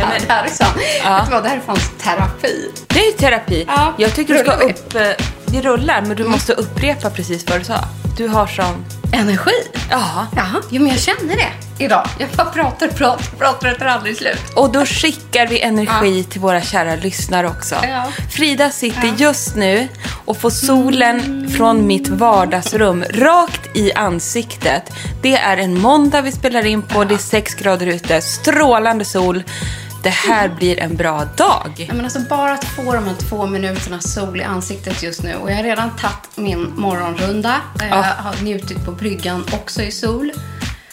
Kolla, alltså det här, det är fan terapi. Det är terapi. Ja, Jag tycker du ska rullar vi? upp... eh, Vi rullar, men du måste upprepa precis vad du sa. Du har sån... Energi. Ja. Jaha, jo men jag känner det idag. Jag bara pratar, pratar, pratar, det tar aldrig slut. Och då skickar vi energi till våra kära lyssnare också. Ja. Frida sitter just nu och får solen från mitt vardagsrum rakt i ansiktet. Det är en måndag vi spelar in på, det är sex grader ute, strålande sol. Det här blir en bra dag. Ja, men alltså bara att få de här två minuterna sol i ansiktet just nu. Och jag har redan tagit min morgonrunda. Där jag har njutit på bryggan också i sol.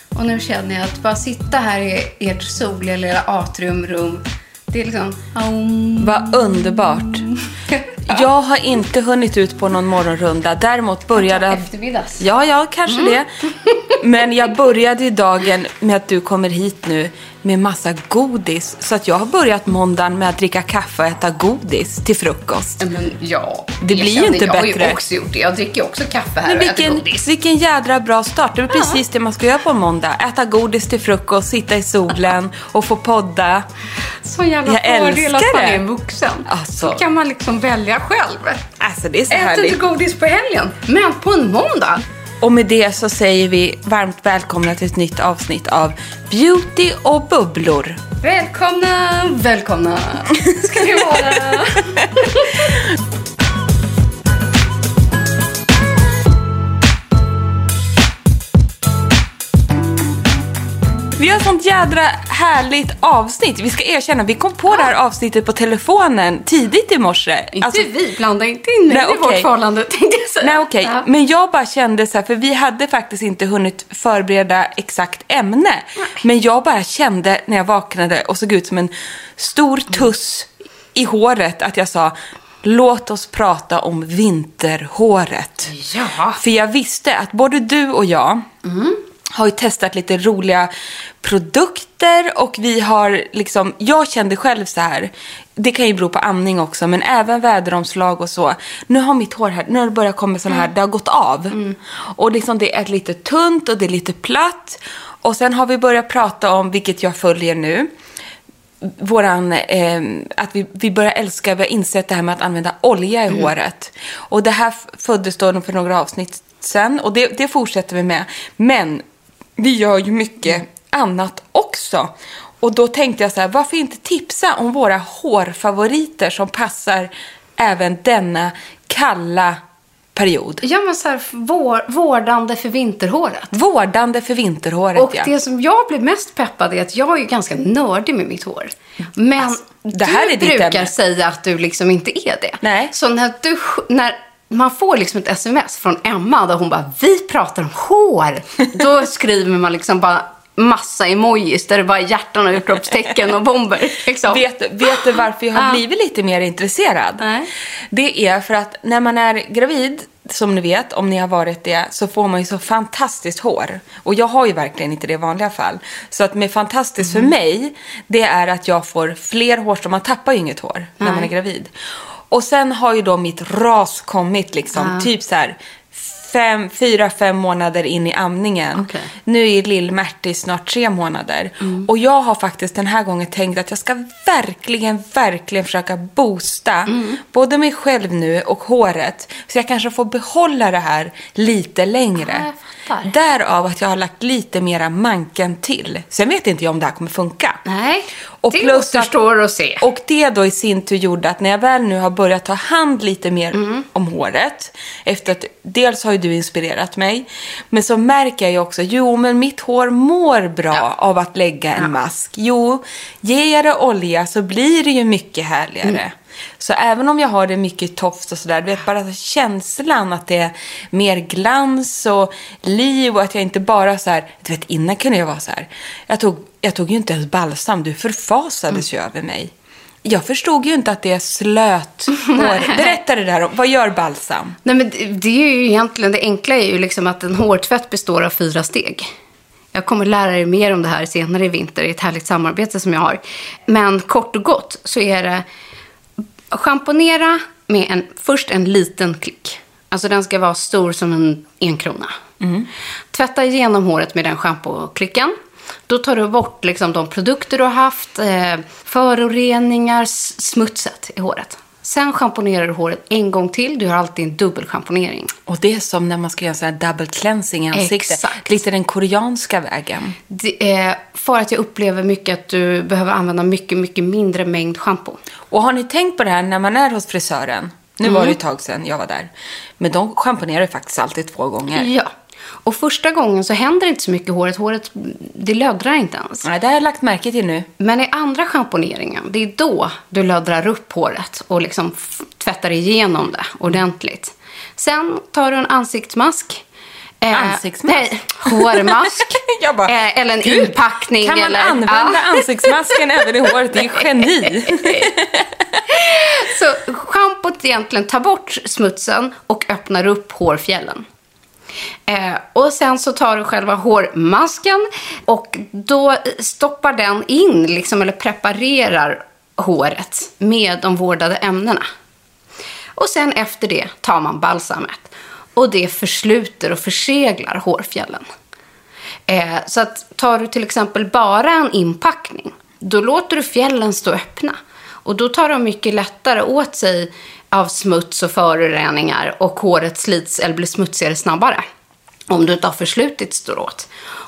Och nu känner jag att bara sitta här i ert soliga lilla atriumrum. Det är liksom... Vad underbart. Jag har inte hunnit ut på någon morgonrunda. Däremot började... Eftermiddags. Ja, ja, kanske det. Men jag började ju dagen med att du kommer hit nu med massa godis. Så att jag har börjat måndagen med att dricka kaffe och äta godis till frukost. Men ja, Det jag blir ju inte jag har bättre. ju också gjort det. Jag dricker också kaffe här Men och äter godis. vilken jädra bra start. Det är precis det man ska göra på en måndag. Äta godis till frukost, sitta i solen och få podda. Så jävla Jag fördel att man är vuxen. Alltså. Så kan man liksom välja själv. Alltså det är så Ät härligt. inte godis på helgen, men på en måndag. Och med det så säger vi varmt välkomna till ett nytt avsnitt av Beauty och bubblor. Välkomna, välkomna ska ni vara. Vi har sånt jädra härligt avsnitt. Vi ska erkänna, vi kom på det här avsnittet på telefonen tidigt i morse. Inte Alltså, vi, blanda inte in Nej, i okej. vårt förhållande tänkte jag säga. Nej okej, Ja. men jag bara kände så här, för vi hade faktiskt inte hunnit förbereda exakt ämne. Men jag bara kände när jag vaknade och såg ut som en stor tuss i håret att jag sa Låt oss prata om vinterhåret. Ja. För jag visste att både du och jag har ju testat lite roliga produkter och vi har liksom, jag kände själv så här, det kan ju bero på andning också, men även väderomslag och så. Nu har mitt hår här, nu har det börjat komma sådana här, det har gått av. Och liksom det är lite tunt och det är lite platt. Och sen har vi börjat prata om, vilket jag följer nu, våran, eh, att vi, vi börjar älska, vi har insett det här med att använda olja i håret. Och det här föddes då för några avsnitt sen och det, det fortsätter vi med. Men vi gör ju mycket annat också. Och då tänkte jag så här, varför inte tipsa om våra hårfavoriter som passar även denna kalla period. Ja, men så här, vår, vårdande för vinterhåret. Vårdande för vinterhåret, Och ja. det som jag blir mest peppad är att jag är ju ganska nördig med mitt hår. Men Alltså, det här du är brukar säga att du liksom inte är det. Nej. Så när, du, när man får liksom ett sms från Emma där hon bara, vi pratar om hår. Då skriver man liksom bara massa emojis där det bara är hjärtan och utropstecken och bomber. Liksom. Vet, vet du varför jag har blivit lite mer intresserad? Nej. Det är för att när man är gravid, som ni vet, om ni har varit det, så får man ju så fantastiskt hår. Och jag har ju verkligen inte det i vanliga fall. Så att med fantastiskt Mm. för mig, det är att jag får fler hårstrån. Man tappar ju inget hår när man är gravid. Och sen har ju då mitt ras kommit liksom, typ så här fem, fyra, fem månader in i amningen. Okej. Nu är lill-Märti snart tre månader. Mm. Och jag har faktiskt den här gången tänkt att jag ska verkligen, verkligen försöka boosta Mm. både mig själv nu och håret. Så jag kanske får behålla det här lite längre. Ja. Därav att jag har lagt lite mera manken till. Sen vet inte jag om det här kommer funka. Nej, Och det återstår att se. Och det då i sin tur gjorde att när jag väl nu har börjat ta hand lite mer om håret, efter att dels har ju du inspirerat mig, men så märker jag ju också, jo men mitt hår mår bra av att lägga en mask. Jo, ger jag det olja så blir det ju mycket härligare. Så även om jag har det mycket tofs och sådär, du vet bara känslan att det är mer glans och liv och att jag inte bara så här, du vet innan kunde jag vara så här, jag tog, jag tog ju inte ens balsam, du förfasades ju över mig. Jag förstod ju inte att det är slöt hår. Berätta det där, om- vad gör balsam? Nej, men det- det är ju egentligen, det enkla är ju liksom att en hårtvätt består av fyra steg. Jag kommer lära er mer om det här senare i vinter i ett härligt samarbete som jag har. Men kort och gott så är det schamponera med en, först en liten klick. Alltså den ska vara stor som en enkrona. Tvätta igenom håret med den schampoklicken. Då tar du bort liksom de produkter du har haft, eh, föroreningar, smutset i håret. Sen schamponerar du håret en gång till. Du har alltid en dubbelschamponering. Och det är som när man ska göra sån här double cleansing i ansiktet. Exakt. Lite den koreanska vägen. Det är för att jag upplever mycket att du behöver använda mycket, mycket mindre mängd schampo. Och har ni tänkt på det här när man är hos frisören? Nu var det ett tag sedan jag var där. Men de schamponerar faktiskt alltid två gånger. Ja. Och första gången så händer inte så mycket i håret. Håret, det löddrar inte ens. Nej, det har jag lagt märke till nu. Men i andra schamponeringen, det är då du löddrar upp håret och liksom tvättar igenom det ordentligt. Sen tar du en ansiktsmask. Eh, Ansiktsmask? Nej, hårmask. Bara, eh, eller en Gud, inpackning. Kan man eller, använda Ja. ansiktsmasken även i håret? Det är geni. Så schampot egentligen tar bort smutsen och öppnar upp hårfjällen. Eh, och sen så tar du själva hårmasken och då stoppar den in, liksom, eller preparerar håret med de vårdade ämnena. Och sen efter det tar man balsamet. Och det försluter och förseglar hårfjällen. Eh, så att tar du till exempel bara en inpackning, då låter du fjällen stå öppna. Och då tar de mycket lättare åt sig av smuts och föroreningar och håret slits eller blir smutsigare snabbare. Om du inte har förslutit står åt.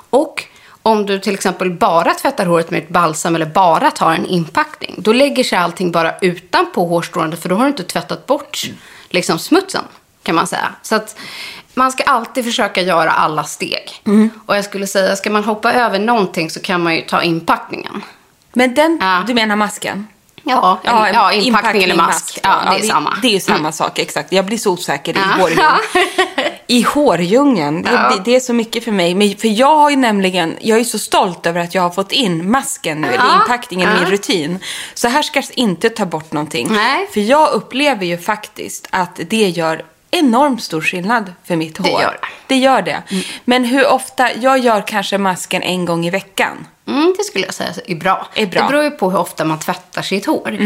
Och om du till exempel bara tvättar håret med ett balsam eller bara tar en inpackning, då lägger sig allting bara utanpå hårstråna för då har du inte tvättat bort liksom, smutsen, kan man säga. Så att man ska alltid försöka göra alla steg. Och jag skulle säga, ska man hoppa över någonting så kan man ju ta inpackningen. Men den, Ja. du menar masken? Ja, ja, ja inpackning, eller mask. Ja, det är det, samma. Det är samma sak, exakt. Jag blir så osäker i Ja. hårdjungeln. I hårdjungeln. Det, Ja. det, är så mycket för mig. Men, för jag har ju nämligen, jag är så stolt över att jag har fått in masken nu, eller Ja. inpackningen i min Ja. rutin. Så här ska jag inte ta bort någonting. Nej. För jag upplever ju faktiskt att det gör enormt stor skillnad för mitt hår. Det gör det. Mm. Det gör det. Men hur ofta, jag gör kanske masken en gång i veckan. Mm, det skulle jag säga är bra. Är bra. Mm. Det beror ju på hur ofta man tvättar sitt hår.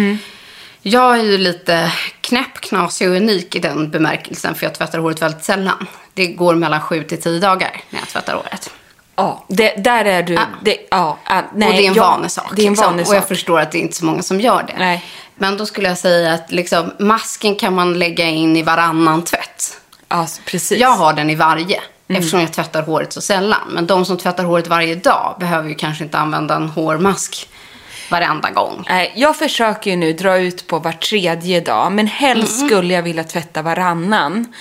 Jag är ju lite knäpp, knasig och unik i den bemärkelsen för jag tvättar håret väldigt sällan. Det går mellan sju till tio dagar när jag tvättar håret. Ja, det, där är du. Det, ja, ah, nej, och det är en jag- vanesak. Det är en liksom. vanesak. Och jag förstår att det är inte så många som gör det. Nej. Men då skulle jag säga att liksom, masken kan man lägga in i varannan tvätt. Ja, precis. Jag har den i varje. Mm. Eftersom jag tvättar håret så sällan. Men de som tvättar håret varje dag behöver ju kanske inte använda en hårmask varenda gång. Jag försöker ju nu dra ut på var tredje dag, men helst Mm. skulle jag vilja tvätta varannan.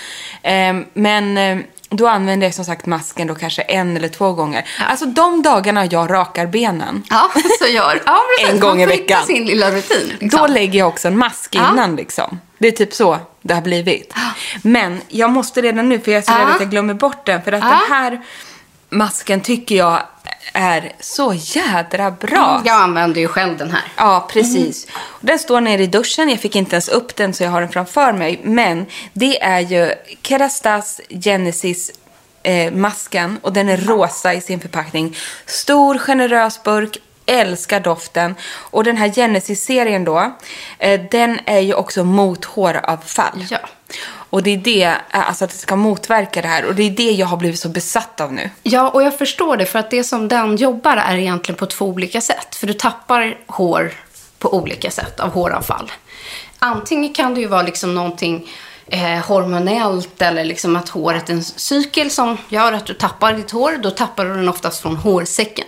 Ehm, men ehm, då använder jag som sagt masken då kanske en eller två gånger. Alltså de dagarna jag rakar benen, Ja, så gör. Ja, precis. En gång i Man veckan. sin lilla rutin. Liksom. då lägger jag också en mask Ja. innan liksom. Det är typ så det har blivit. Men jag måste redan nu, för jag är så Ja. rädd att jag glömmer bort den, för att Ja. den här masken tycker jag är så jädra bra. Jag använder ju själv den här. Ja, precis. Den står nere i duschen. Jag fick inte ens upp den så jag har den framför mig. Men det är ju Kerastas Genesis eh, masken och den är rosa i sin förpackning. Stor, generös burk. Älskar doften. Och den här Genesis-serien då, eh, den är ju också mot håravfall. Ja. Och det är det, eh, alltså att det ska motverka det här. Och det är det jag har blivit så besatt av nu. Ja, och jag förstår det. För att det som den jobbar är egentligen på två olika sätt. För du tappar hår på olika sätt av håravfall. Antingen kan det ju vara liksom någonting eh, hormonellt eller liksom att håret är en cykel som gör att du tappar ditt hår. Då tappar du den oftast från hårsäcken.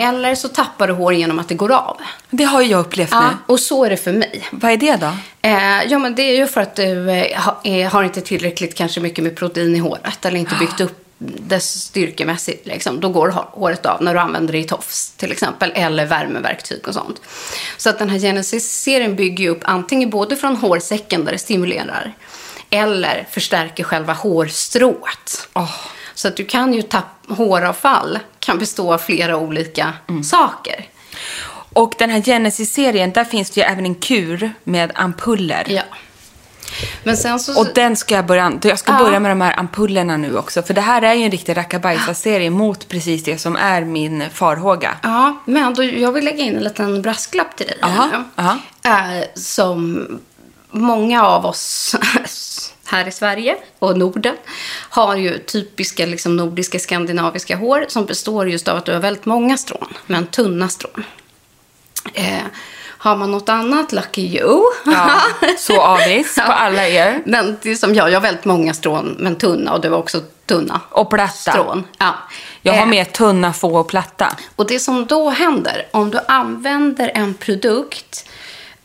Eller så tappar du hår genom att det går av. Det har ju jag upplevt Ja, nu. och så är det för mig. Vad är det då? Eh, ja, men det är ju för att du eh, ha, eh, har inte tillräckligt kanske mycket med protein i håret eller inte byggt upp dess styrkemässigt. Liksom. Då går hå- håret av när du använder det i tofs till exempel eller värmeverktyg och sånt. Så att den här Genesis-serien bygger ju upp antingen både från hårsäcken där det stimulerar eller förstärker själva hårstrået. Åh. Så att du kan ju tappa håravfall kan bestå av flera olika saker. Och den här Genesis-serien, där finns det ju även en kur med ampuller. Ja. Men sen så... Och den ska jag börja, jag ska Ja. börja med de här ampullerna nu också. För det här är ju en riktig rackabajsa-serie mot precis det som är min farhåga. Ja, men då, jag vill lägga in en liten brasklapp till dig. Aha, aha. Eh, som många av oss här i Sverige och Norden har ju typiska liksom, nordiska skandinaviska hår som består just av att du har väldigt många strån, men tunna strån. Eh, har man något annat, lucky you. Ja, så avis på alla er. Men det är som jag, jag har väldigt många strån, men tunna och du har också tunna Och platta. strån. Ja. Jag har Eh, mer tunna, få och platta. och det som då händer, om du använder en produkt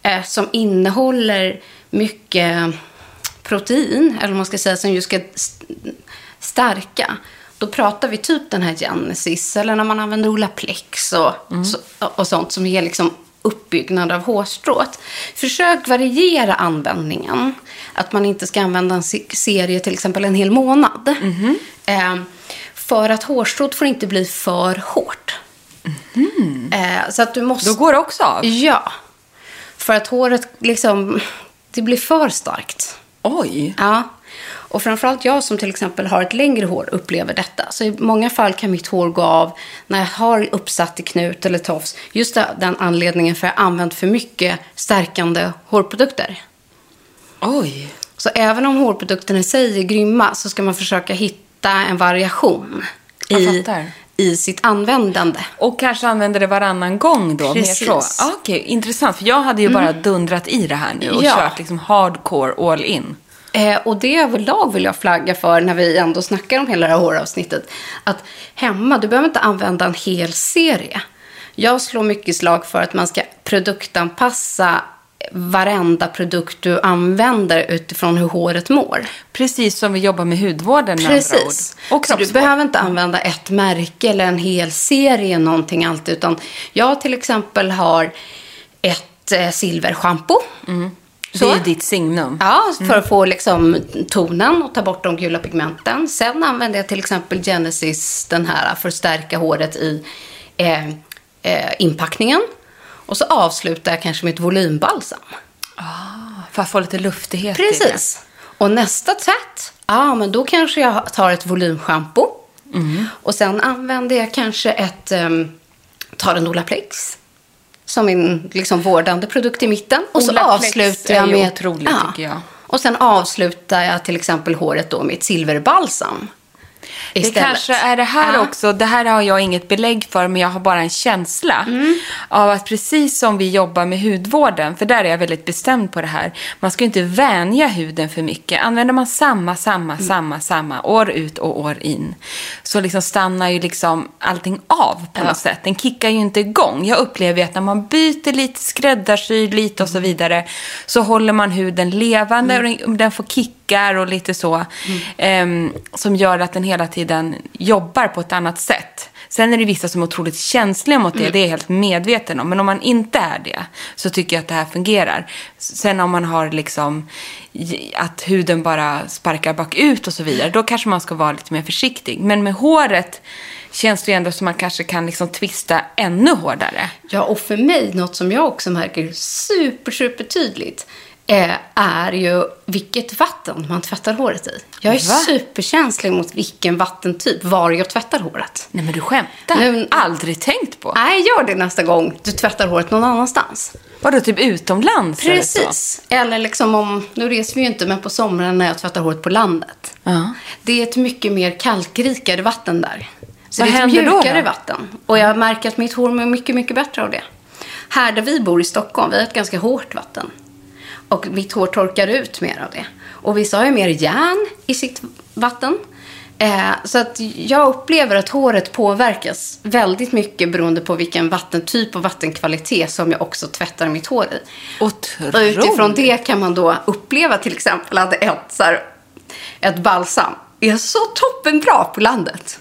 eh, som innehåller mycket protein, eller man ska säga, som ju ska st- stärka, då pratar vi typ den här Genesis, eller när man använder Olaplex och, så, och sånt som ger liksom uppbyggnad av hårstrået. Försök variera användningen. Att man inte ska använda en se- serie till exempel en hel månad. Eh, för att hårstrået får inte bli för hårt. Eh, så att du måste... Då går det också av. Ja. För att håret liksom... Det blir för starkt. Oj. Ja. Och framförallt jag som till exempel har ett längre hår upplever detta. Så i många fall kan mitt hår gå av när jag har uppsatt i knut eller tofs. Just den anledningen för att jag använt för mycket stärkande hårprodukter. Oj. Så även om hårprodukterna i sig är grymma så ska man försöka hitta en variation i. i sitt användande. Och kanske använder det varannan gång då? Precis. Mer så. Ah, Okej, intressant. För jag hade ju bara dundrat i det här nu och Ja. kört liksom hardcore all in. Eh, och det överlag vill jag flagga för när vi ändå snackar om hela det här håravsnittet. Att hemma, du behöver inte använda en hel serie. Jag slår mycket slag för att man ska produktanpassa varenda produkt du använder utifrån hur håret mår. Precis som vi jobbar med hudvården med. Precis. Och så du behöver inte använda ett märke eller en hel serie någonting alltid. Utan jag till exempel har ett eh, silverschampo. Det är ditt signum. Ja, för att få liksom tonen och ta bort de gula pigmenten. Sen använder jag till exempel Genesis, den här, för att stärka håret i eh, eh, inpackningen. Och så avslutar jag kanske med ett volymbalsam. För att få lite luftighet. Precis. Och nästa tvätt, ja men då kanske jag tar ett volymschampo. Och sen använder jag kanske ett, um, tar en Olaplex. Som min liksom, vårdande produkt i mitten. Och så Olaplex avslutar är jag med... otroligt, tycker jag. Och sen avslutar jag till exempel håret då med ett silverbalsam. Det Istället. kanske är det här Ja. också. Det här har jag inget belägg för, men jag har bara en känsla Mm. av att precis som vi jobbar med hudvården, för där är jag väldigt bestämd på det här. Man ska ju inte vänja huden för mycket. Använder man samma, samma, Mm. samma, samma år ut och år in, så liksom stannar ju liksom allting av på något sätt. Den kickar ju inte igång. Jag upplever ju att när man byter lite, skräddarsyr lite och så vidare, så håller man huden levande Mm. och den, får kickar och lite så. ehm, som gör att den hela tiden jobbar på ett annat sätt. Sen är det vissa som är otroligt känsliga mot det, Mm. det är jag helt medveten om. Men om man inte är det, så tycker jag att det här fungerar. Sen om man har liksom att huden bara sparkar bakut och så vidare, då kanske man ska vara lite mer försiktig. Men med håret känns det ju ändå som man kanske kan liksom twista ännu hårdare. Ja, och för mig, något som jag också märker super, super tydligt eh, är ju vilket vatten man tvättar håret i. Jag är Va? superkänslig mot vilken vattentyp, var jag tvättar håret. Nej men du skämtar? Men- Aldrig tänkt på. Nej, gör det nästa gång du tvättar håret någon annanstans. Vadå, typ utomlands eller? Precis. Eller liksom om, nu reser vi ju inte, men på somrarna när jag tvättar håret på landet. Ja. Det är ett mycket mer kalkrikare vatten där. Så Vad det är ett då, mjukare då? vatten. Och jag märker att mitt hår mår mycket, mycket bättre av det. Här där vi bor i Stockholm, vi har ett ganska hårt vatten. Och mitt hår torkar ut mer av det. Och vissa har ju mer järn i sitt vatten. Eh, så att jag upplever att håret påverkas väldigt mycket beroende på vilken vattentyp och vattenkvalitet som jag också tvättar mitt hår i. Otroligt. Och utifrån det kan man då uppleva till exempel att ett, så här, ett balsam är så toppenbra på landet.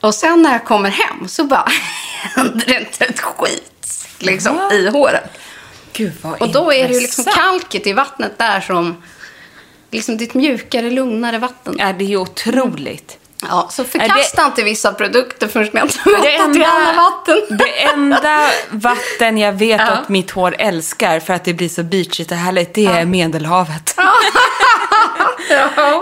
Och sen när jag kommer hem så bara händer det inte ett skit liksom, i håret. Gud vad Och då är det ju liksom kalket i vattnet där som... Liksom det ett mjukare, lugnare vatten. Ja, det är ju otroligt. Ja, så det- förkasta inte vissa produkter förrän inte Det tvättat i alla vatten. det enda vatten jag vet Ja. att mitt hår älskar för att det blir så beachigt och härligt, det är Medelhavet. Ja.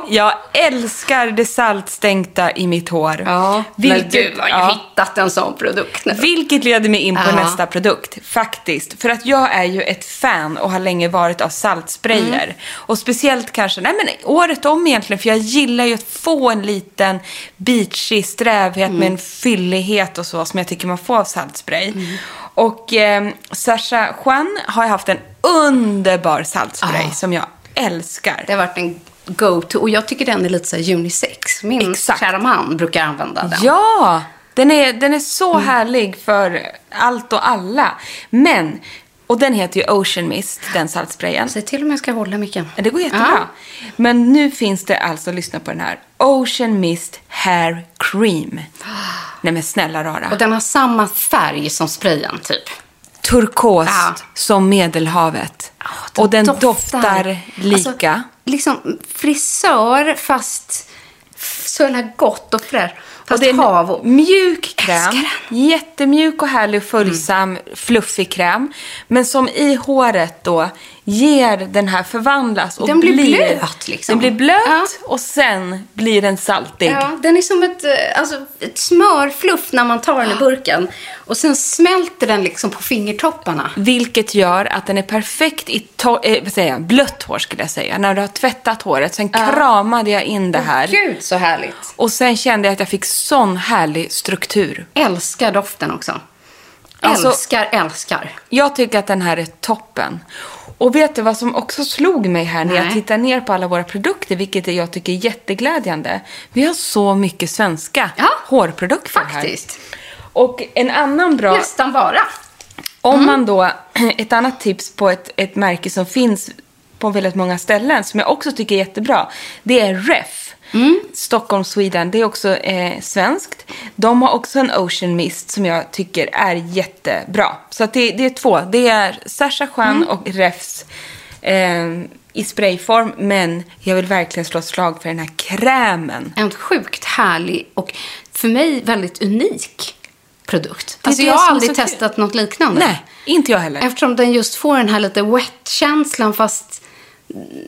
Jag älskar det saltstänkta i mitt hår. Ja, Vilket, men du har ju ja. hittat en sån produkt nu. Vilket leder mig in på Ja. nästa produkt, faktiskt. För att jag är ju ett fan och har länge varit av saltsprayer. Mm. Och speciellt kanske, nej men året om egentligen, för jag gillar ju att få en liten beachig strävhet med Mm. en fyllighet och så som jag tycker man får av saltspray. Mm. Och eh, Sasha Juan har haft en underbar saltspray Ja. som jag älskar. Det har varit en go-to. Och jag tycker den är lite så här unisex. Min Exakt. kära man brukar använda den. Ja, den är, den är så Mm. härlig för allt och alla. Men, och den heter ju Ocean Mist, den saltsprayen. Säg till om jag ska hålla micken. Det går jättebra. Men nu finns det alltså, lyssna på den här, Ocean Mist Hair Cream. Nej men snälla rara. Och den har samma färg som sprayen, typ. Turkost Ja. som Medelhavet. och den doftar, lika. Alltså, liksom frisör, fast så jävla gott och fräscht. Och Fast det är hav och... mjuk kräm. Jättemjuk och härlig och följsam, fluffig kräm. Men som i håret då ger den här förvandlas och Den blir blöt, liksom. Den blir blöt Ja. och sen blir den saltig. Ja, den är som ett, eh, alltså, ett smörfluff när man tar den i burken. Och sen smälter den liksom på fingertopparna. Vilket gör att den är perfekt i to- eh, vad säger jag, blött hår skulle jag säga. När du har tvättat håret. Sen kramade jag in det här. Gud, så härligt. Och sen kände jag att jag fick sån härlig struktur. Älskar doften också. Alltså- älskar, älskar. Jag tycker att den här är toppen. Och vet du vad som också slog mig här när jag tittar ner på alla våra produkter, vilket jag tycker är jätteglädjande. Vi har så mycket svenska Ja, hårprodukter Faktiskt. här. Och en annan bra, Nästan bara. om man då, ett annat tips på ett, ett märke som finns på väldigt många ställen, som jag också tycker är jättebra, det är Ref. Stockholm, Sweden. Det är också eh, svenskt. De har också en Ocean Mist som jag tycker är jättebra. Så det, det är två. Det är Sasha Juan och Refs eh, i sprayform. Men jag vill verkligen slå ett slag för den här krämen. En sjukt härlig och för mig väldigt unik produkt. Alltså jag har aldrig kul. testat något liknande. Nej, inte jag heller. Eftersom den just får den här lite wet-känslan fast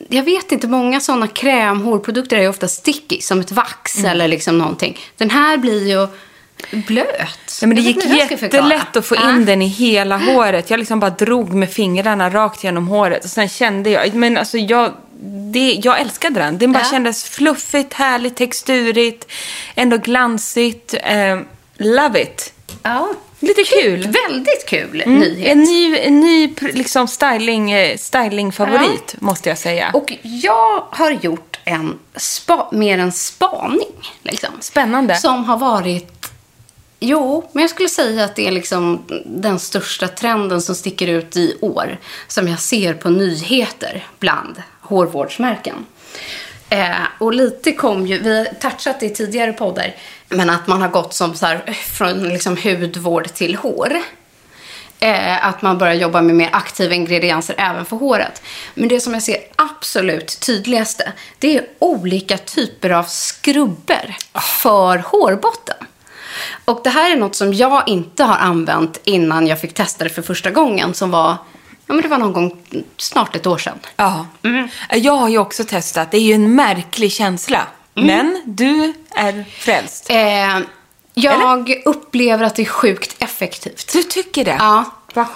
jag vet inte, många sådana kräm-hårprodukter är ju ofta sticky, som ett vax Mm. eller liksom någonting. Den här blir ju blöt. Ja, men det gick jättelätt att få in Ja. den i hela håret. Jag liksom bara drog med fingrarna rakt genom håret. Och sen kände jag, men alltså jag, det, jag älskade den. Den bara Ja. kändes fluffigt, härligt, texturigt, ändå glansigt. Eh, love it. Ja. Lite kul. Väldigt kul Mm, nyhet. En ny, en ny liksom styling, eh, stylingfavorit, måste jag säga. Och jag har gjort en spa, mer en spaning. Liksom, Spännande. Som har varit... Jo, men jag skulle säga att det är liksom den största trenden som sticker ut i år. Som jag ser på nyheter bland hårvårdsmärken. Eh, och lite kom ju, vi har touchat det i tidigare poddar, men att man har gått som så här, från liksom hudvård till hår. Eh, att man börjar jobba med mer aktiva ingredienser även för håret. Men det som jag ser absolut tydligaste, det är olika typer av skrubber för hårbotten. Och det här är något som jag inte har använt innan jag fick testa det för första gången. Som var, ja men det var någon gång snart ett år sedan. Ja. Jag har ju också testat. Det är ju en märklig känsla. Men du är frälst. Eh, jag upplever att det är sjukt effektivt. Du tycker det? Ja,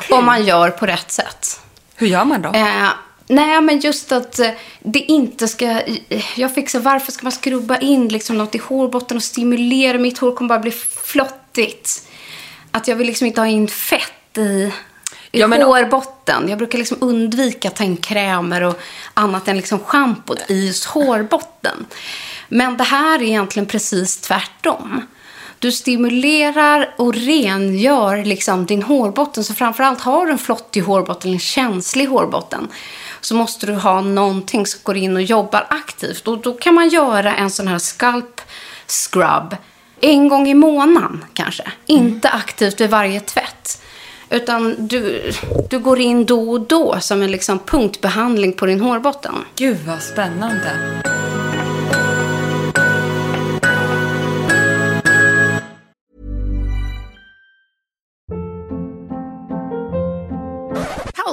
om man gör på rätt sätt. Hur gör man då? Eh, nej, men just att eh, det inte ska... Jag fick så varför ska man skrubba in liksom något i hårbotten och stimulera? Mitt hår kommer bara bli flottigt. Att jag vill liksom inte ha in fett i, i Ja, men- hårbotten. Jag brukar liksom undvika tandkrämer och annat än liksom schampot i hårbotten. Men det här är egentligen precis tvärtom. Du stimulerar och rengör liksom din hårbotten. Så framförallt har du en flottig hårbotten, en känslig hårbotten, så måste du ha någonting som går in och jobbar aktivt. Och då kan man göra en sån här scalp scrub en gång i månaden kanske. Inte aktivt vid varje tvätt. Utan du, du går in då och då som en liksom punktbehandling på din hårbotten. Gud vad spännande.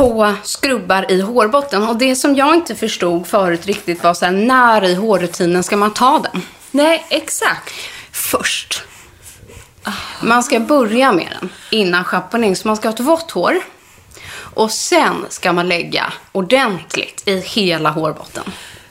på skrubbar i hårbotten. Och det som jag inte förstod förut riktigt var så här, när i hårrutinen ska man ta den? Nej, exakt. Först. Man ska börja med den innan schamponering, så man ska ha ett vått hår. Och sen ska man lägga ordentligt i hela hårbotten.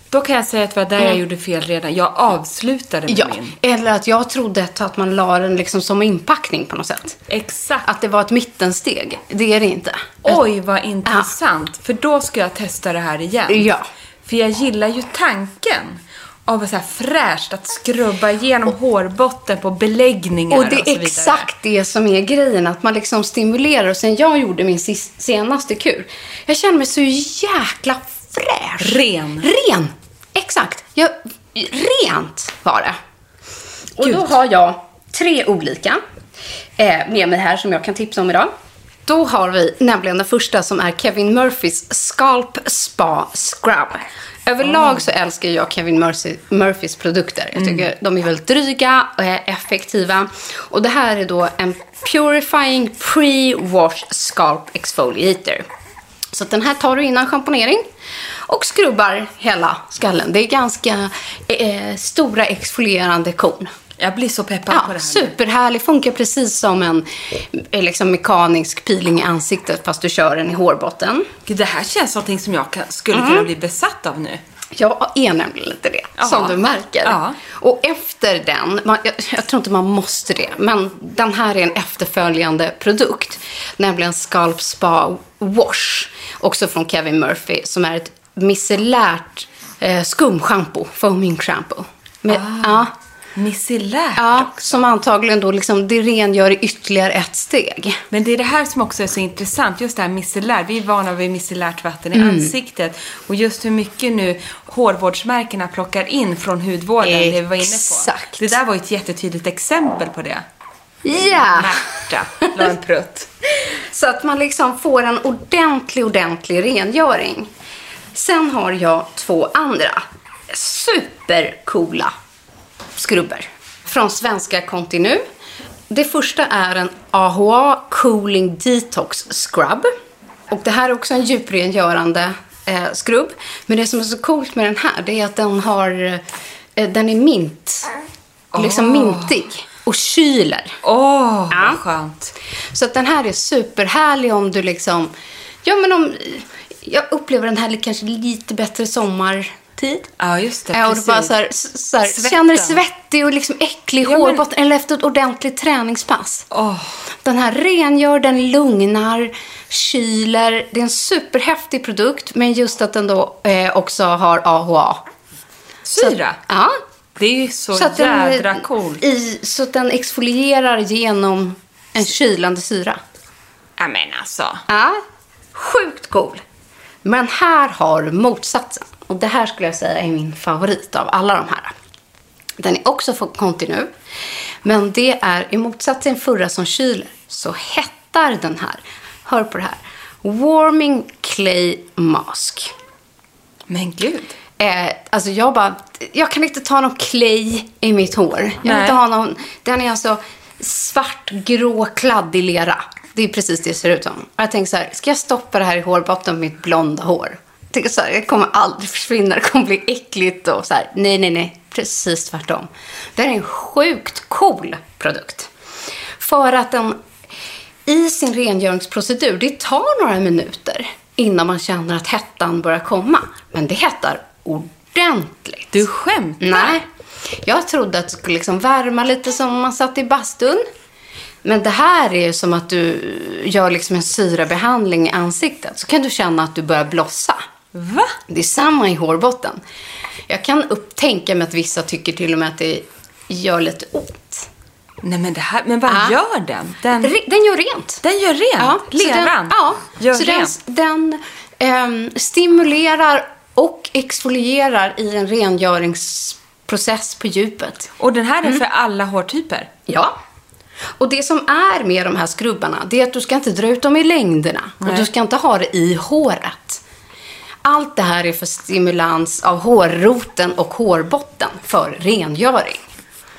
Då kan jag säga att det var där jag gjorde fel redan. Jag avslutade med Ja, min. eller att jag trodde att man la den liksom som inpackning på något sätt. Exakt. Att det var ett mittensteg. Det är det inte. Oj, vad intressant. För då ska jag testa det här igen. Ja. För jag gillar ju tanken av så här fräscht att skrubba igenom hårbotten på beläggningar Och det så är vidare. exakt det som är grejen, att man liksom stimulerar. Och sen jag gjorde min senaste kur, jag känner mig så jäkla fräsch. Ren. Ren! Exakt. Jag, rent var det. Och Gud. då har jag tre olika eh, med mig här som jag kan tipsa om idag. Då har vi nämligen den första som är Kevin Murphys Scalp Spa Scrub. Överlag så älskar jag Kevin Murphy, Murphys produkter. Jag tycker de är väldigt dryga och effektiva. Och det här är då en Purifying Pre-Wash Scalp Exfoliator. Så den här tar du innan schamponering och skrubbar hela skallen. Det är ganska eh, stora exfolierande korn. Jag blir så peppad på Ja, det här. superhärlig. Funkar precis som en eh, liksom, mekanisk peeling i ansiktet fast du kör den i hårbotten. Gud, Det här känns någonting som jag kan, skulle Mm. kunna bli besatt av nu. Jag är nämligen lite det, Ja. som du märker. Ja. Och efter den, man, jag, jag tror inte man måste det, men den här är en efterföljande produkt. Nämligen Scalp Spa Wash, också från Kevin Murphy, som är ett micellärt eh, skumschampo, foaming shampoo. Med, ja, Micellärt ja, också. som antagligen då liksom, det rengör ytterligare ett steg. Men det är det här som också är så intressant, just det här micellärt. Vi är vana vid micellärt vatten i Mm. ansiktet. Och just hur mycket nu hårvårdsmärkena plockar in från hudvården, det vi var inne på. Exakt. Det där var ju ett jättetydligt exempel på det. Ja! Märta la en prutt. Så att man liksom får en ordentlig, ordentlig rengöring. Sen har jag två andra. supercoola skrubber från svenska Continu. Det första är en AHA Cooling Detox Scrub. Och det här är också en djuprengörande eh, skrubb. Men det som är så coolt med den här det är att den har eh, den är mint. Liksom mintig. Och kyler. Åh, Ja. vad skönt. Så att den här är superhärlig om du liksom... Ja, men om... Jag upplever den här kanske lite bättre sommartid. Ja, just det. Ja, och du precis. bara så här, så här, känner dig svettig och liksom äcklig i Ja, men- hårbotten eller efter ett ordentligt träningspass. Åh. Den här rengör, den lugnar, kyler. Det är en superhäftig produkt, men just att den då eh, också har AHA. Så- Syra. Ja. Det är ju så, Så den, jädra coolt. I, så att den exfolierar genom en kylande syra. Ja, men alltså. Ja, sjukt cool. Men här har du motsatsen. Och det här skulle jag säga är min favorit av alla de här. Den är också från Continu. Men det är i motsats till den förra som kyler så hettar den här. Hör på det här. Warming Clay Mask. Men gud. Eh, alltså jag bara, jag kan inte ta någon clay i mitt hår. Jag vill Nej. inte ha någon, den är alltså svart, grå, kladdig lera. Det är precis det det ser ut som. Och jag tänker så här, ska jag stoppa det här i hårbotten med mitt blonda hår? Tänker så här, det kommer aldrig försvinna, det kommer bli äckligt och så här. Nej, nej, nej, precis tvärtom. Det här är en sjukt cool produkt. För att den i sin rengöringsprocedur, det tar några minuter innan man känner att hettan börjar komma. Men det hettar ordentligt. Du skämtar? Nej. Jag trodde att det skulle liksom värma lite som om man satt i bastun. Men det här är ju som att du gör liksom en syrabehandling i ansiktet. Så kan du känna att du börjar blossa. Va? Det är samma i hårbotten. Jag kan upptänka mig att vissa tycker till och med att det gör lite ont. Nej, men det här... Men vad Ja. gör den? Den, Den gör rent. den gör rent. den, Leran ja, gör så rent. den, den ehm, stimulerar och exfolierar i en rengöringsprocess på djupet. Och den här är Mm. för alla hårtyper. Ja. Och det som är med de här skrubbarna, det är att du ska inte dra ut dem i längderna. Och Nej. du ska inte ha det i håret. Allt det här är för stimulans av hårroten och hårbotten för rengöring.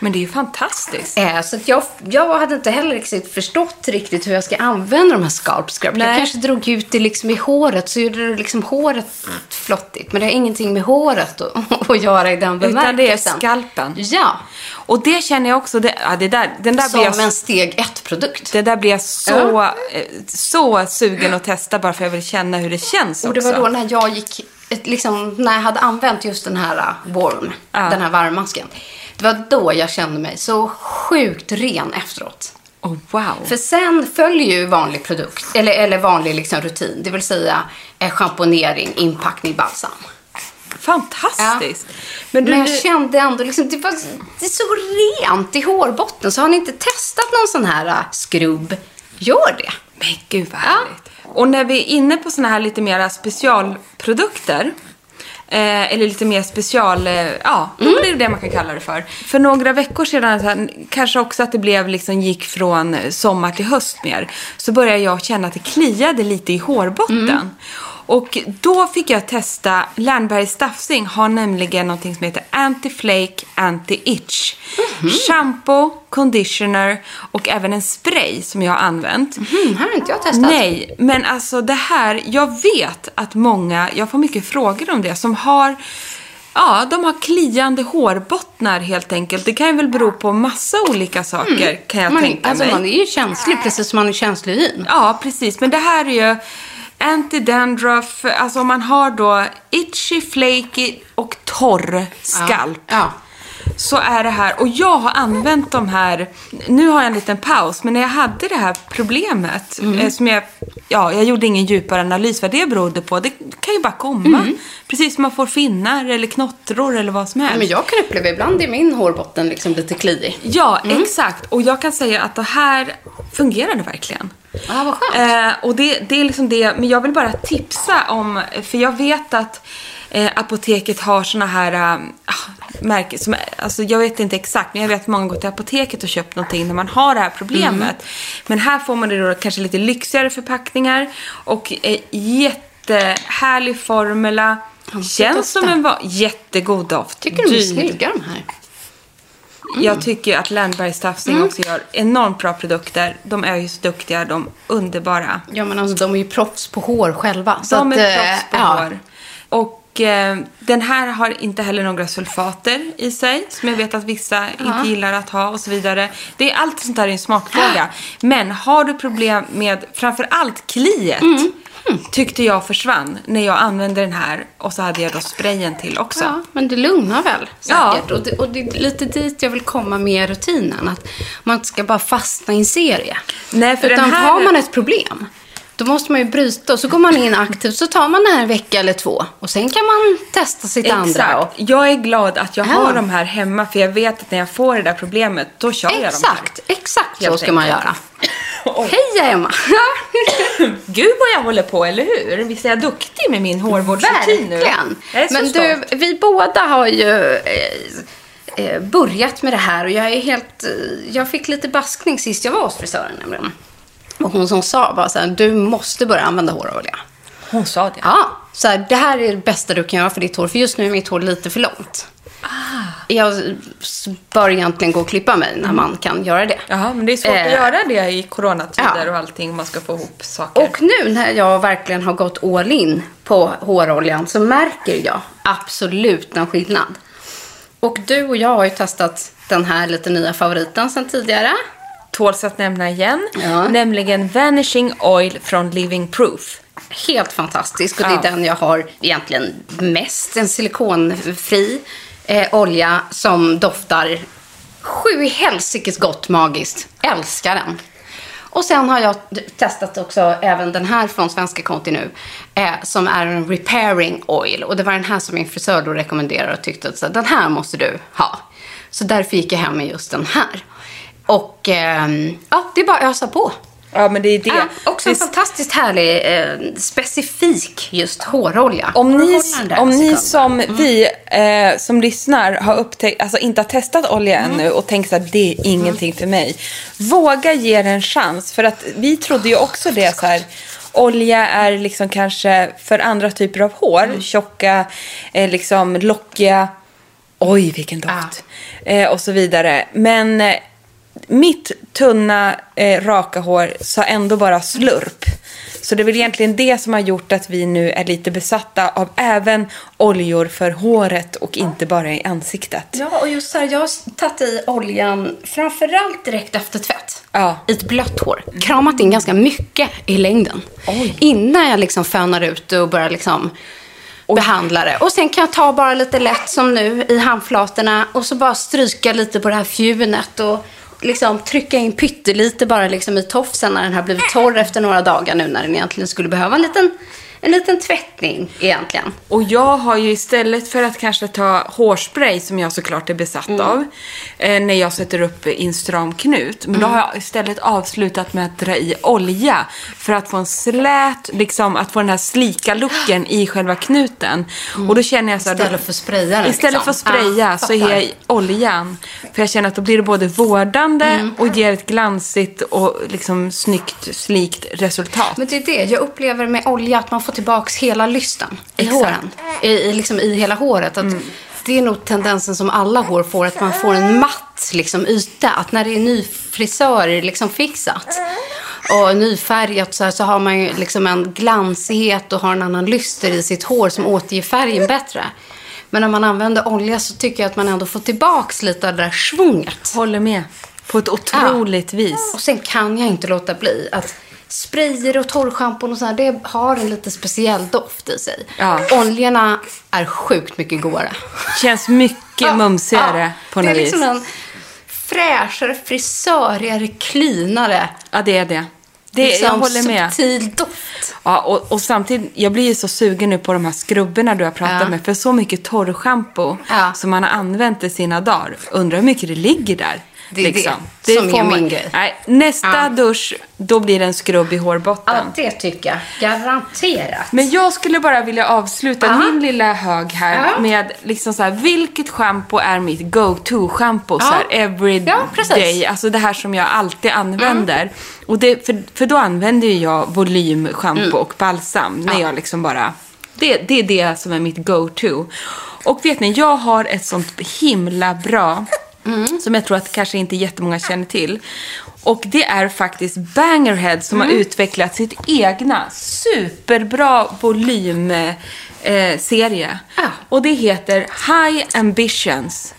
Men det är ju fantastiskt. Eh, så jag, jag hade inte heller riktigt förstått riktigt hur jag ska använda de här scalp scrub. Jag kanske drog ut det liksom i håret så gjorde det liksom håret flottigt. Men det har ingenting med håret att, att göra i den Utan det är bemärkelsen. skalpen. Ja, Och det känner jag också, det, ja, det där, den där som jag, en steg ett-produkt. det där blir jag så, eh, så sugen att testa bara för jag vill känna hur det känns Och det också. var då när jag gick, liksom, när jag hade använt just den här uh, warm, Ja. den här varmmasken. Det var då jag kände mig så sjukt ren efteråt. Oh, wow. För sen följer ju vanlig produkt, eller, eller vanlig liksom rutin. Det vill säga eh, schamponering, inpackning, balsam. Fantastiskt. Men, Men du, jag kände ändå liksom, det, var, det är så rent i hårbotten. Så har ni inte testat någon sån här uh, skrubb, gör det. Men gud vad härligt. Och när vi är inne på såna här lite mera specialprodukter. Eh, eller lite mer special, eh, ja, Mm. det är det man kan kalla det för. För några veckor sedan, här, kanske också att det blev liksom, gick från sommar till höst mer. Så började jag känna att det kliade lite i hårbotten. Mm. Och då fick jag testa, Lernbergs Staffsing har nämligen någonting som heter Anti-Flake Anti-Itch. Mhm. Shampoo, conditioner och även en spray som jag har använt. Mm, här har inte jag testat. Nej, men alltså det här, jag vet att många, jag får mycket frågor om det, som har Ja, de har kliande hårbottnar helt enkelt. Det kan ju väl bero på massa olika saker kan jag man, tänka alltså, mig. man är ju känslig, precis som man är känslig i. Ja, precis. Men det här är ju anti-dandruff, alltså om man har då itchy, flaky och torr skalp. Ja. Så är det här. Och jag har använt de här, nu har jag en liten paus, men när jag hade det här problemet, Mm. eh, som jag, ja, jag gjorde ingen djupare analys vad det berodde på. Det kan ju bara komma. Precis som man får finnar eller knottror eller vad som helst. Mm. Men jag kan uppleva ibland i min hårbotten liksom lite kliig. Ja, exakt. Och jag kan säga att det här fungerade verkligen. Ja, vad skönt. Eh, och det, det är liksom det, men jag vill bara tipsa om, för jag vet att eh, apoteket har såna här märken, som, alltså jag vet inte exakt, men jag vet att många går till apoteket och köpt någonting när man har det här problemet. Men här får man det då kanske lite lyxigare förpackningar och eh, jättehärlig formula. Känns som en jättegod doft. Tycker de är snygga de här? Jag tycker att Landbergs Tafsing Mm. också gör enormt bra produkter. De är ju så duktiga, de underbara. Ja, men alltså de är ju proffs på hår själva. De att, är eh, proffs på ja. hår. Och eh, den här har inte heller några sulfater i sig, som jag vet att vissa inte gillar att ha och så vidare. Det är allt sånt där är en smakfråga. Men har du problem med framför allt kliet, Mm. tyckte jag försvann när jag använde den här och så hade jag då sprayen till också. Ja, men det lugnar väl Ja. säkert. Och, det, och det är lite dit jag vill komma med rutinen. Att man inte ska bara fastna i en serie. Nej, för Utan den här- har man ett problem, då måste man ju bryta. Och så går man in aktivt, så tar man det här en vecka eller två. Och sen kan man testa sitt andra. Exakt. Och, Jag är glad att jag Ja. har de här hemma för jag vet att när jag får det där problemet, då kör jag de här. exakt, exakt så ska man göra. Oj. Hej Emma! Gud vad jag håller på, eller hur? Visst är jag duktig med min hårvårdsrutin nu? Verkligen. Jag Men stolt. du, vi båda har ju eh, eh, börjat med det här och jag är helt... Eh, jag fick lite baskning sist jag var hos frisören nämligen. Och hon som sa bara så här, du måste börja använda hårolja. Hon sa det. Ja, så här, det här är det bästa du kan göra för ditt hår, för just nu är mitt hår lite för långt. Ah. Jag bör egentligen gå och klippa mig när man kan göra det. Jaha, men det är svårt Eh, att göra det i coronatider ja. och allting man ska få ihop saker. Och nu när jag verkligen har gått all in på håroljan så märker jag absolut en skillnad. Och du och jag har ju testat den här lite nya favoriten sen tidigare. Tåls att nämna igen, Ja. nämligen Vanishing Oil från Living Proof. Helt fantastisk och det Ja. är den jag har egentligen mest. En silikonfri eh, olja som doftar sju helsikes gott magiskt. Älskar den. Och sen har jag testat också även den här från Svenska Conti nu. Eh, som är en repairing oil. Och det var den här som min frisör då rekommenderade och tyckte att så, den här måste du ha. Så därför gick jag hem med just den här. Och ehm, ja, det är bara att ösa på. Ja, men det är det. Ja, också en det fantastiskt härlig, eh, specifik just hårolja. Om ni, om ni sekund. som vi eh, som lyssnar har upptäckt, alltså inte har testat olja ännu och tänkt att det är ingenting för mig. Våga ge det en chans. För att vi trodde ju också det så här. Olja är liksom kanske för andra typer av hår. Tjocka, eh, liksom lockiga. Oj, vilken doft. Eh, och så vidare. Men eh, mitt tunna, eh, raka hår sa ändå bara slurp. Så det är väl egentligen det som har gjort att vi nu är lite besatta av även oljor för håret och inte bara i ansiktet. Ja, och just så här, jag har tagit i oljan framförallt direkt efter tvätt. Ja. I ett blött hår. Kramat in ganska mycket i längden. Oj. Innan jag liksom fönar ut det och börjar liksom behandla det. Och sen kan jag ta bara lite lätt som nu i handflatorna och så bara stryka lite på det här fjunet och liksom trycka in pyttelite bara liksom i tofsen när den har blivit torr efter några dagar nu när den egentligen skulle behöva en liten, en liten tvättning egentligen. Och jag har ju istället för att kanske ta hårspray som jag såklart är besatt Mm. av eh, när jag sätter upp i en stram knut. Men då Mm. har jag istället avslutat med att dra i olja för att få en slät, liksom att få den här slika looken i själva knuten. Och då känner jag så här, då- Mm. Istället för spraya den, Istället för att liksom. spraya Ja, så är jag i oljan. För jag känner att då blir det både vårdande Mm. och ger ett glansigt och liksom snyggt, slikt resultat. Men det är det, jag upplever med olja att man får tillbaks hela lysten i Exakt. håren. I, liksom i hela håret. Att Det är nog tendensen som alla hår får, att man får en matt liksom, yta. Att när det är ny frisör liksom fixat och nyfärgat så, här, så har man ju liksom en glansighet och har en annan lyster i sitt hår som återger färgen bättre. Men när man använder olja så tycker jag att man ändå får tillbaks lite av det där svunget. Håller med. På ett otroligt vis. Och sen kan jag inte låta bli att sprayer och torrschampon och så här, det har en lite speciell doft i sig. Ja. Oljorna är sjukt mycket godare. Känns mycket mumsigare på det något är vis. liksom en fräschare, frisörigare, cleanare. Ja, det är det. det jag liksom håller med. subtil doft. Ja, och, och samtidigt, jag blir ju så sugen nu på de här skrubborna du har pratat Ja. med. För så mycket torrschampo Ja. som man har använt i sina dagar. Undrar hur mycket det ligger där. Liksom. Det är det som får är min grej. Nej, nästa Ja. dusch, då blir det en skrubb i hårbotten. Ja, det tycker jag. Garanterat. Men jag skulle bara vilja avsluta Ja. min lilla hög här Ja. med liksom så här, vilket schampo är mitt go-to-schampo? Så här, every Ja. Mm. day. Alltså det här som jag alltid använder. Och det, för, för då använder jag volymschampo och balsam när Mm. Ja. jag liksom bara Det, det är det som är mitt go-to. Och vet ni, jag har ett sånt himla bra, som jag tror att kanske inte jättemånga känner till. Och det är faktiskt Bangerhead som har utvecklat sitt egna superbra volymserie. Eh. Ah. Och det heter High Ambitions.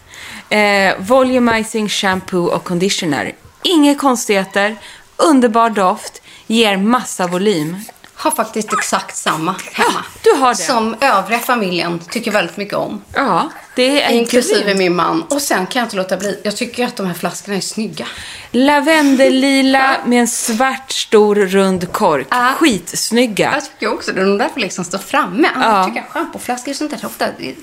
Eh, volumizing shampoo och conditioner. Inga konstigheter, underbar doft, ger massa volym. Har faktiskt exakt samma hemma. du har det. Som övriga familjen tycker väldigt mycket om. Ja, det är Inklusive grymt. min man. Och sen kan jag inte låta bli. Jag tycker att de här flaskorna är snygga. Lavendellila med en svart stor rund kork. Ja. Skitsnygga. Jag tycker också det. är nog därför liksom står framme. Annars Ja. tycker jag schampoflaskor och sånt där ofta är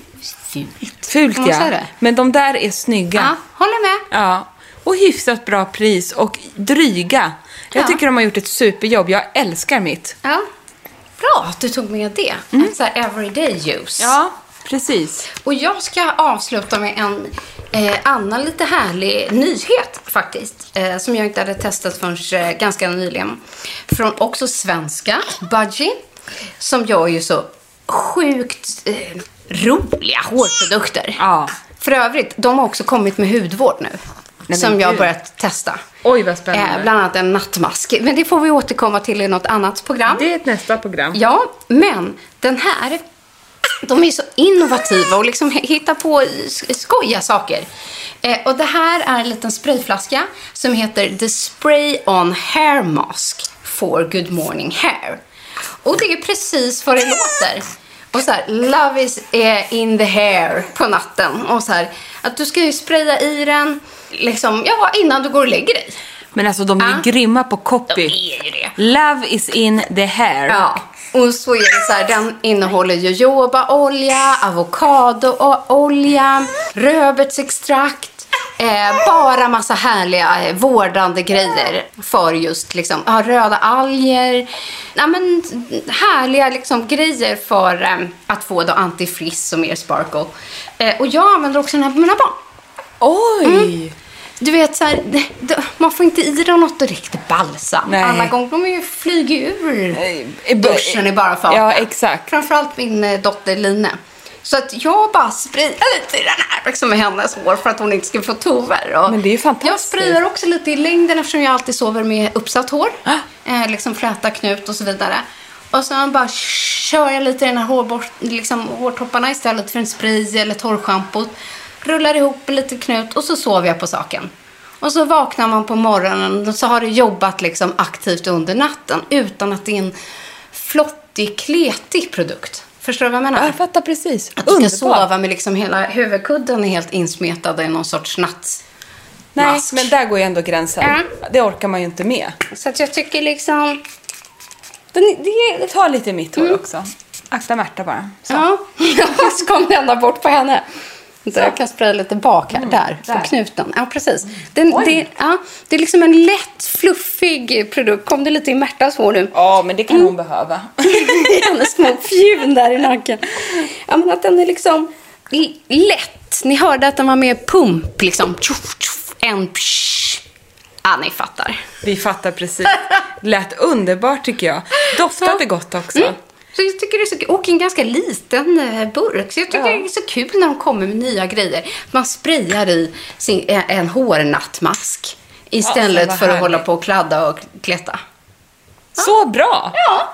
fult. Fult ja. Men de där är snygga. Ja, håller med. Ja. Och hyfsat bra pris och dryga. Jag Ja. tycker de har gjort ett superjobb. Jag älskar mitt. Ja. Bra att du tog med det. En sån här everyday use. Ja, precis. Och jag ska avsluta med en eh, annan lite härlig nyhet faktiskt. Eh, som jag inte hade testat förrän eh, ganska nyligen. Från också svenska, Budgie. Som gör ju så sjukt eh, roliga hårprodukter. Ja. För övrigt, de har också kommit med hudvård nu. men som jag har börjat testa. Oj, vad spännande. Eh, bland annat en nattmask. Men det får vi återkomma till i något annat program. Det är ett nästa program. Ja, men den här, de är så innovativa och liksom hittar på sk- skojiga saker. Eh, och det här är en liten sprayflaska som heter The Spray On Hair Mask for Good Morning Hair. Och det är precis vad det låter. Och så här, love is eh, in the hair på natten. Och så här, att du ska ju spraya i den liksom, ja, innan du går och lägger dig. Men alltså de är Ja. grymma på De copy. är ju det. Love is in the hair. Ja, och så är det så här, den innehåller jojobaolja, avokadoolja, rödbetsextrakt, eh, bara massa härliga eh, vårdande grejer för just liksom, ja, röda alger. Ja, men, härliga liksom, grejer för eh, att få då antifrizz och mer sparkle. Eh, och jag använder också den här på mina barn. Oj! Du vet så här, man får inte i dem något riktigt balsam. Nej. Alla gånger, de ju flyger ur bu- duschen i bara farten. Ja, exakt. Framförallt min eh, dotter Line. Så att jag bara sprayar lite i den här liksom, med hennes hår för att hon inte ska få tover. Men det är fantastiskt. Jag sprayar också lite i längden eftersom jag alltid sover med uppsatt hår. Ah. Eh, liksom fläta knut och så vidare. Och sen bara kör jag lite i den här hårborst, liksom, hårtopparna istället för en spray eller torrschampot. Rullar ihop lite knut och så sover jag på saken. Och så vaknar man på morgonen och så har du jobbat liksom aktivt under natten utan att det är en flottig, kletig produkt. Förstår du vad jag menar? Ja, Jag fattar precis. Att du ska sova med liksom hela huvudkudden är helt insmetad i någon sorts natt. Nej, mask. men där går ju ändå gränsen. Ja. Det orkar man ju inte med. Så att jag tycker liksom... Den, det, Ta lite mitt hår också. Akta Märta bara. Så. ja, så kom den ända bort på henne. Så jag kan spraya lite bak här, där, där. på knuten. Ja, precis. Den, det, ja, det är liksom en lätt, fluffig produkt. Kom det lite i Märtas hår nu? Ja, men det kan hon behöva. hennes små fjun där i nacken. Ja, men att den är liksom lätt. Ni hörde att den var med pump, liksom. Tjoff, tjoff, en psh. Ja, ni fattar. Vi fattar precis. Lät underbart tycker jag. Doftade gott också. Mm. Så jag tycker det är så kul. Och en ganska liten eh, burk. Så jag tycker Ja. det är så kul när de kommer med nya grejer. Man sprayar i sin, en, en hårnattmask. Istället vad för att härligt. hålla på och kladda och kletta. Så bra! Ja.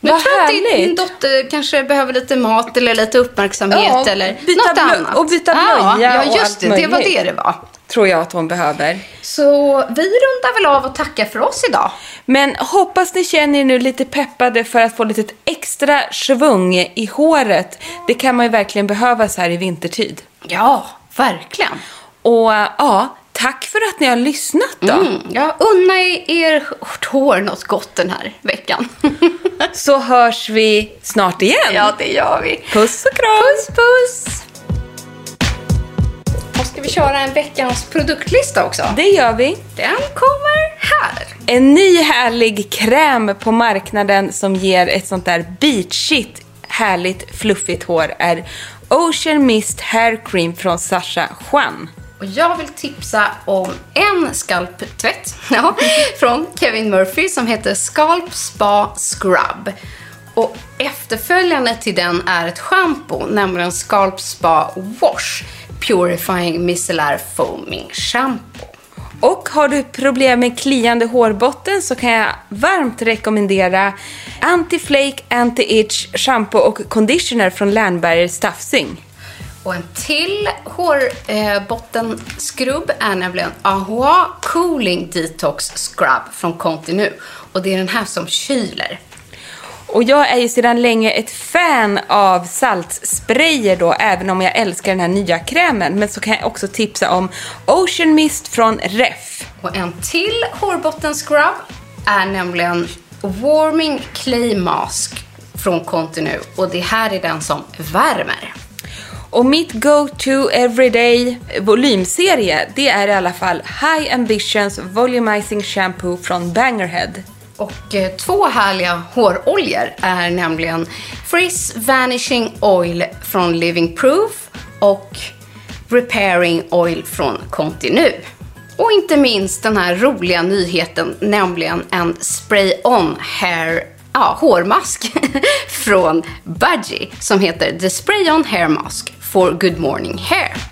Men Vad jag tror att din dotter kanske behöver lite mat eller lite uppmärksamhet Ja, eller något annat. och byta ja, blöja Ja, och just det. Det var det det var. Tror jag att hon behöver. Så vi rundar väl av och tackar för oss idag. Men hoppas ni känner er nu lite peppade för att få lite extra svung i håret. Det kan man ju verkligen behöva så här i vintertid. Ja, verkligen. Och ja, tack för att ni har lyssnat då. Mm, ja, unna er hår något gott den här veckan. Så hörs vi snart igen. ja, det gör vi. Puss och kram! Puss, puss! Vi köra en veckans produktlista också? Det gör vi. Den kommer här. En ny härlig kräm på marknaden som ger ett sånt där beachigt, härligt, fluffigt hår är Ocean Mist Hair Cream från Sasha Juan. Och jag vill tipsa om en skalptvätt ja, från Kevin Murphy som heter Scalp Spa Scrub. Och efterföljande till den är ett shampoo, nämligen Scalp Spa Wash Purifying Micellar Foaming Shampoo. Och har du problem med kliande hårbotten så kan jag varmt rekommendera Anti-Flake, Anti-Itch shampoo och conditioner från Lernberger Staffsing. Och en till hårbottenskrubb är nämligen AHA Cooling Detox Scrub från Continu. Och det är den här som kyler. Och jag är ju sedan länge ett fan av saltsprayer då, även om jag älskar den här nya krämen. Men så kan jag också tipsa om Ocean Mist från Ref. Och en till hårbottenscrub är nämligen Warming Clay Mask från Continu. Och det här är den som värmer. Och mitt go-to everyday volymserie, det är i alla fall High Ambitions Volumizing Shampoo från Bangerhead. Och eh, två härliga håroljor är nämligen Frizz Vanishing Oil från Living Proof och Repairing Oil från Continu. Och inte minst den här roliga nyheten, nämligen en spray-on hair ja, hårmask från Budgie som heter The Spray-On Hair Mask for Good Morning Hair.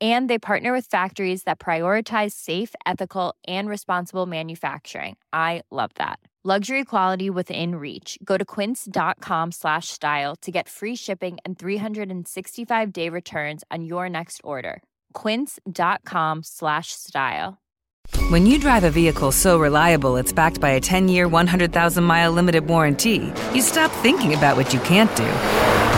And they partner with factories that prioritize safe, ethical, and responsible manufacturing. I love that. Luxury quality within reach. Go to quince.com slash style to get free shipping and 365-day returns on your next order. quince.com slash style. When you drive a vehicle so reliable it's backed by a 10 year, 100,000 mile limited warranty, you stop thinking about what you can't do